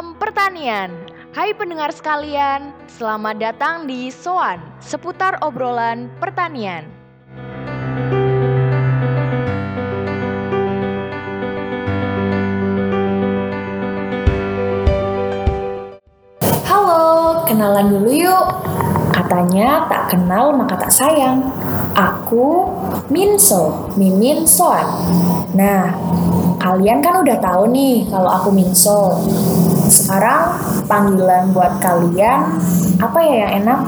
Salam pertanian. Hai pendengar sekalian, selamat datang di Soan, seputar obrolan pertanian. Halo, kenalan dulu yuk. Katanya tak kenal maka tak sayang. Aku Minso, Mimin Soan. Nah, kalian kan udah tahu nih kalau aku Minso. Sekarang panggilan buat kalian apa ya yang enak?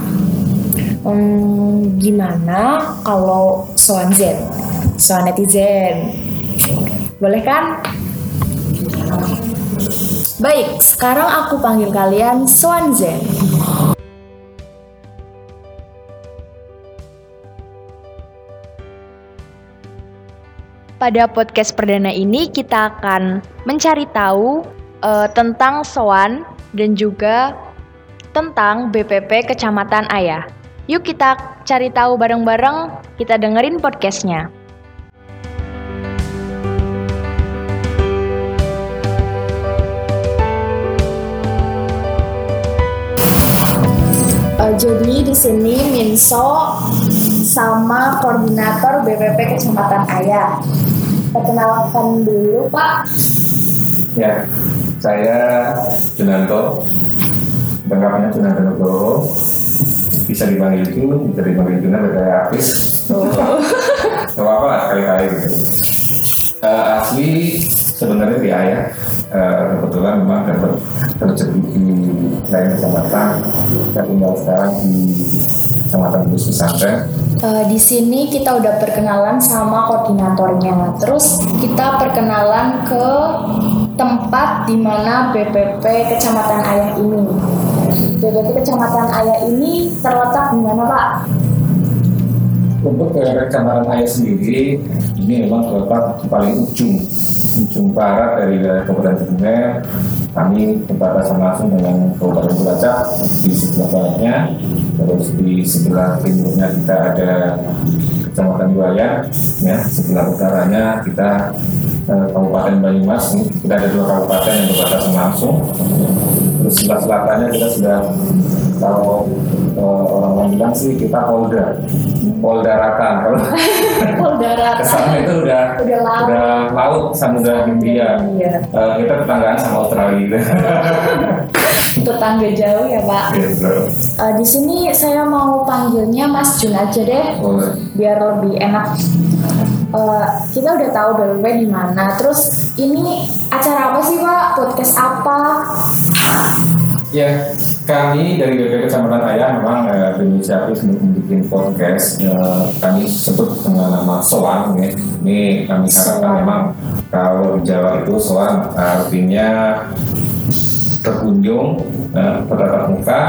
Hmm, gimana kalau Soan Zen? Soan netizen. Boleh kan? Baik, sekarang aku panggil kalian Soan Zen. Pada podcast perdana ini kita akan mencari tahu uh, tentang SOAN dan juga tentang BPP Kecamatan Ayah. Yuk kita cari tahu bareng-bareng, kita dengerin podcastnya. Uh, jadi di sini Minso sama koordinator BPP Kecamatan Ayah. Perkenalkan dulu Pak. Ya, saya Junanto, lengkapnya Junanto Nugroho. Bisa dipanggil itu, bisa dipanggil Junan, ada kayak Apis. Oh. Gak apa-apa lah, kali-kali gitu. Uh, asli sebenarnya di ayah uh, kebetulan memang dapat terjadi di lain kecamatan saya tinggal sekarang di kecamatan Bus Pesantren Uh, di sini kita udah perkenalan sama koordinatornya. Terus kita perkenalan ke tempat di mana BPP Kecamatan Ayah ini. BPP Kecamatan Ayah ini terletak di mana, Pak? Untuk Kecamatan Ayah sendiri, ini memang terletak di paling ujung, ujung barat dari wilayah Kabupaten Kebumen. Kami berbatasan langsung dengan Kabupaten Cilacap di sebelah baratnya, terus di sebelah timurnya kita ada Kecamatan Buaya, ya sebelah utaranya kita eh, Kabupaten Banyumas. Kita ada dua kabupaten yang berbatasan langsung. Terus sebelah selatannya kita sudah kalau eh, orang-orang bilang sih kita Polda, Polda Ratan. Kalau Polda Ratan. itu udah Udah laut. udah laut Samudra Hindia. Iya. Eh, kita tetanggaan sama Australia. Tetangga jauh ya, Pak. gitu. Uh, di sini saya mau panggilnya Mas Jun aja deh. Boleh. biar lebih enak. Eh, kita udah tahu BPP di mana. Terus ini acara apa sih Pak? Podcast apa? Ya, kami dari BPK Kecamatan Ayah memang eh, berinisiatif untuk membuat podcast. Eh, kami sebut dengan nama Soan. Ya. Ini kami harapkan memang kalau di Jawa itu Soan artinya terkunjung, eh, bertatap muka,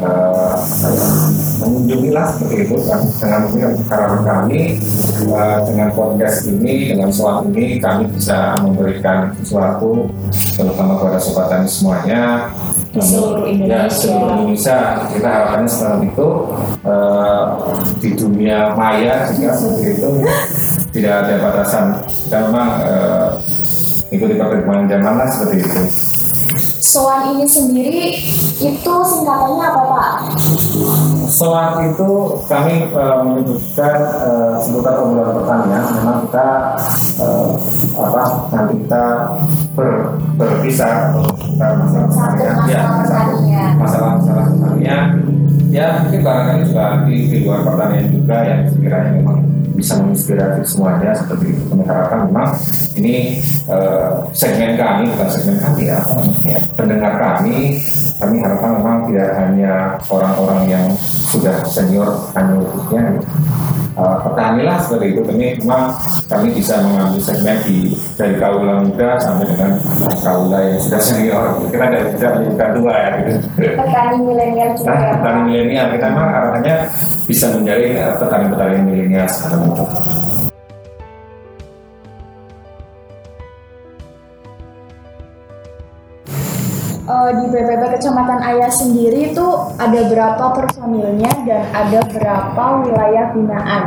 eh, mengunjungilah seperti itu kan dengan harapan kami eh, dengan podcast ini dengan soal ini kami bisa memberikan sesuatu terutama kepada sobat tani semuanya. Di seluruh ya Indonesia. seluruh Indonesia. Kita harapannya sekarang itu eh, di dunia maya juga seperti itu tidak ada batasan. Kita memang eh, ikuti perkembangan zaman lah seperti itu Soan ini sendiri itu singkatannya apa Pak? Soal itu kami eh, menyebutkan eh, seputar obrolan pertanian. Memang kita eh, apa nanti kita ber, berpisah kita masalah pertanian, masalah ya, satu pertanian. masalah-masalah pertanian. Ya mungkin barangkali juga di, di luar pertanian juga yang sekiranya memang bisa menginspirasi semuanya seperti itu. Kami harapkan memang ini eh, segmen kami bukan segmen kami ya, ya, pendengar kami kami harapkan memang tidak hanya orang-orang yang sudah senior hanya untuknya uh, petani lah seperti itu. Kami memang kami bisa mengambil segmen di dari kaula muda sampai dengan kaula yang sudah senior. Kita dari dari bukan dua ya. Gitu. Petani milenial juga. Nah, petani milenial. Kita memang harapannya bisa menjadi uh, petani-petani milenial seperti Eh, di BPP Kecamatan Ayah sendiri itu ada berapa personilnya dan ada berapa wilayah binaan?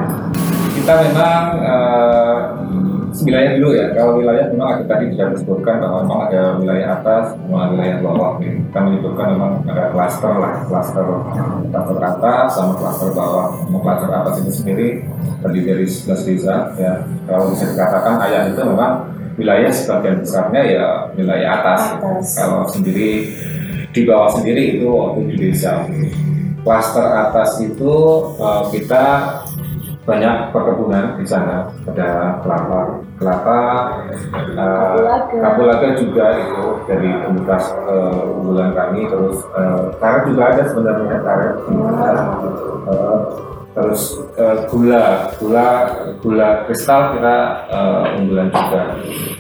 kita memang eh, wilayah dulu ya. Kalau wilayah memang tadi sudah disebutkan bahwa memang ada wilayah atas, ada wilayah bawah. Kita menyebutkan memang ada klaster lah, klaster klaster atas sama klaster bawah. Memang klaster atas itu sendiri terdiri dari 11 desa. Ya, kalau bisa dikatakan ayah itu memang wilayah sebagian besarnya ya wilayah atas. Atas. Kalau sendiri di bawah sendiri itu tujuh desa. Klaster atas itu eh, kita banyak perkebunan di sana ada kelapa kelapa eh, Kapulaga. juga itu dari komunitas eh, unggulan kami. Terus eh, karet juga ada sebenarnya karet. Eh, terus eh, gula. Gula gula kristal kita eh, unggulan juga.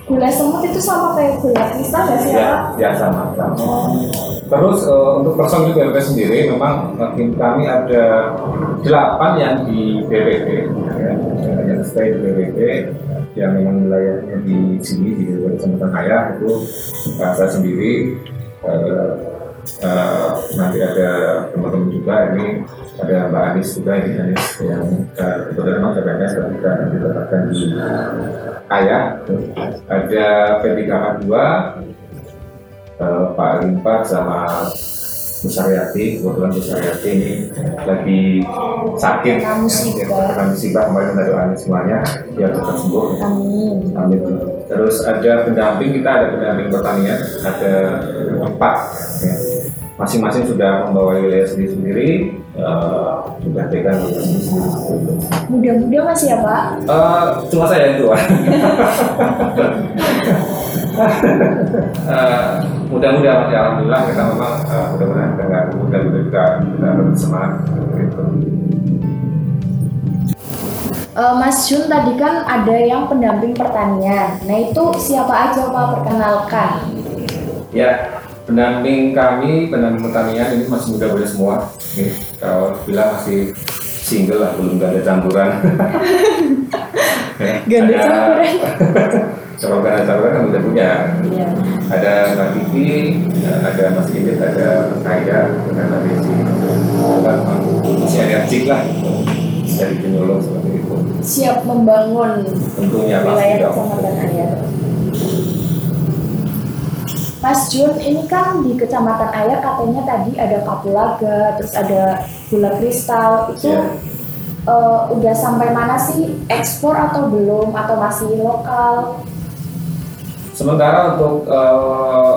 Gula semut itu sama kayak gula kristal nggak sih ya ya sama sama. Terus eh, untuk personil BPP sendiri memang tim kami ada delapan yang di BPP ya, yang stay di BPP yang memang wilayahnya di sini di Kecamatan Ayah itu eh, saya sendiri eh, eh, nanti ada teman-teman juga ini ada Mbak Anis juga ini Anis yang kebetulan memang CPNS dan juga ditempatkan di Ayah ada P3K2 eh, Pak Limpat sama Bu Saryati, kebetulan Bu Saryati ini lagi sakit Kena musibah. kemarin dari Anis semuanya biar cepat sembuh Amin. Amin. Terus ada pendamping kita ada pendamping pertanian ada empat ya. masing-masing sudah membawa wilayah sendiri-sendiri eh, sudah pegang sendiri-sendiri. Muda-muda masih ya Pak? Eh, cuma saya yang tua. Eh, mudah-mudahan masih alhamdulillah kita memang eh, mudah-mudahan kita nggak mudah-mudahan kita kita lebih semangat gitu. Eh, Mas Jun tadi kan ada yang pendamping pertanian. Nah itu siapa aja Pak perkenalkan? Ya, pendamping kami, pendamping pertanian ini masih muda-muda semua. Nih, kalau bilang masih single lah, belum gak ada campuran. Ya, ada- campuran. Ada campuran kan udah punya. Iya. ada Mbak Kiki, ada Mas Indit, ada Kaya, dan ada Desi. Masih energik lah dari penyuluh seperti itu. Siap membangun Tentunya wilayah kecamatan Ayah. Mas Jun, ini kan di kecamatan Ayah katanya tadi ada kapulaga, terus ada gula kristal. Itu Iya. eh, udah sampai mana sih? Ekspor atau belum? Atau masih lokal? Sementara untuk eh,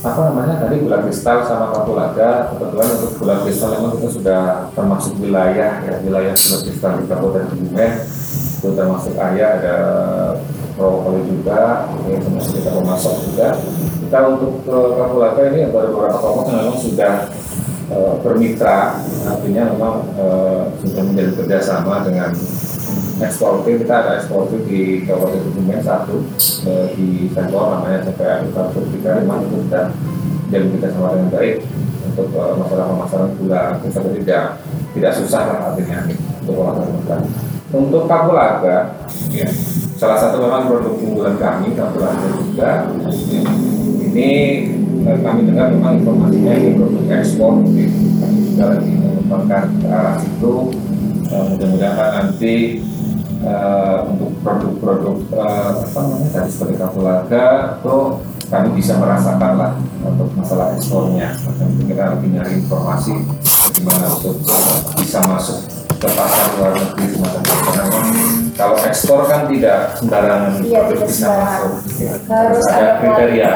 apa namanya tadi gula kristal sama kapulaga, kebetulan untuk gula kristal memang kita sudah termasuk wilayah ya wilayah gula kristal di Kabupaten Kebumen itu termasuk ayah ada Prowokoli juga, ini termasuk kita pemasok juga. Kita untuk ke kapulaga ini ada beberapa kelompok yang memang sudah eh, bermitra, artinya memang eh, sudah menjadi kerjasama dengan eksportir kita ada eksportir di Kabupaten Kebumen satu eh, di sektor namanya CPA Infrastruktur kita memang itu sudah jadi kita sama dengan baik untuk eh, masalah pemasaran gula kita tidak tidak susah lah artinya untuk pemasaran gula. Untuk kapulaga, ya, salah satu memang produk unggulan kami kapulaga juga. ya. Ini eh, kami dengar memang informasinya ini produk ekspor, gitu. kami juga lagi mengembangkan ke arah. Eh, mudah-mudahan nanti eh, untuk produk-produk eh, apa namanya tadi seperti kapulaga itu kami bisa merasakan lah untuk masalah ekspornya. Itu kita lagi nyari informasi bagaimana untuk bisa masuk ke pasar luar negeri semacam itu. Kalau ekspor kan tidak sembarangan Iya, produk bisa masuk. Ya, Harus ada kriteria,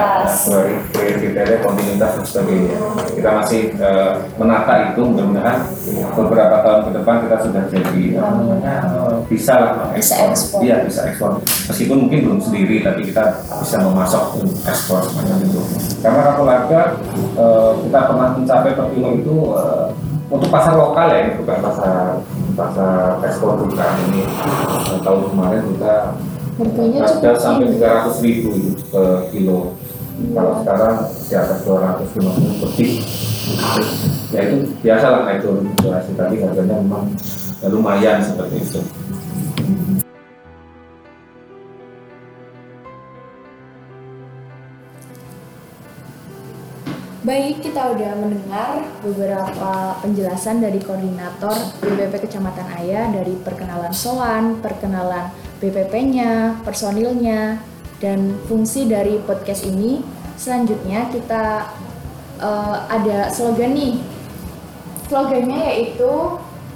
kriteria kontinuitas dan sebagainya. Kita masih eh, menata itu mudah-mudahan beberapa tahun ke depan kita sudah jadi eh, bisa lah ekspor. Iya bisa ekspor. Meskipun mungkin belum sendiri, tapi kita bisa memasok ekspor semacam itu. Karena kapulaga eh, kita pernah mencapai per kilo itu eh, untuk pasar lokal ya, bukan pasar pasar ekspor bukan ini tahun kemarin kita Harganya ada sampai tinggi. 300 ribu per kilo. Kalau sekarang di atas 250 lebih. Ya itu biasa lah naik turun fluktuasi tapi harganya memang ya, lumayan seperti itu. Baik, kita udah mendengar beberapa penjelasan dari koordinator BPP Kecamatan Ayah dari perkenalan soan, perkenalan BPP-nya, personilnya, dan fungsi dari podcast ini. Selanjutnya kita uh, ada slogan nih. Slogannya yaitu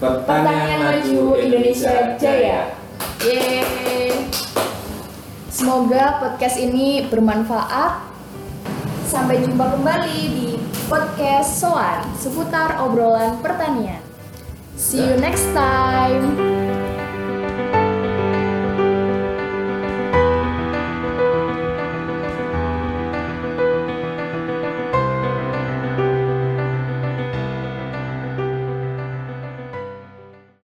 Pertanian Maju Indonesia Jaya. Yeay. Semoga podcast ini bermanfaat. Sampai jumpa kembali di podcast Soan seputar obrolan pertanian. See you next time.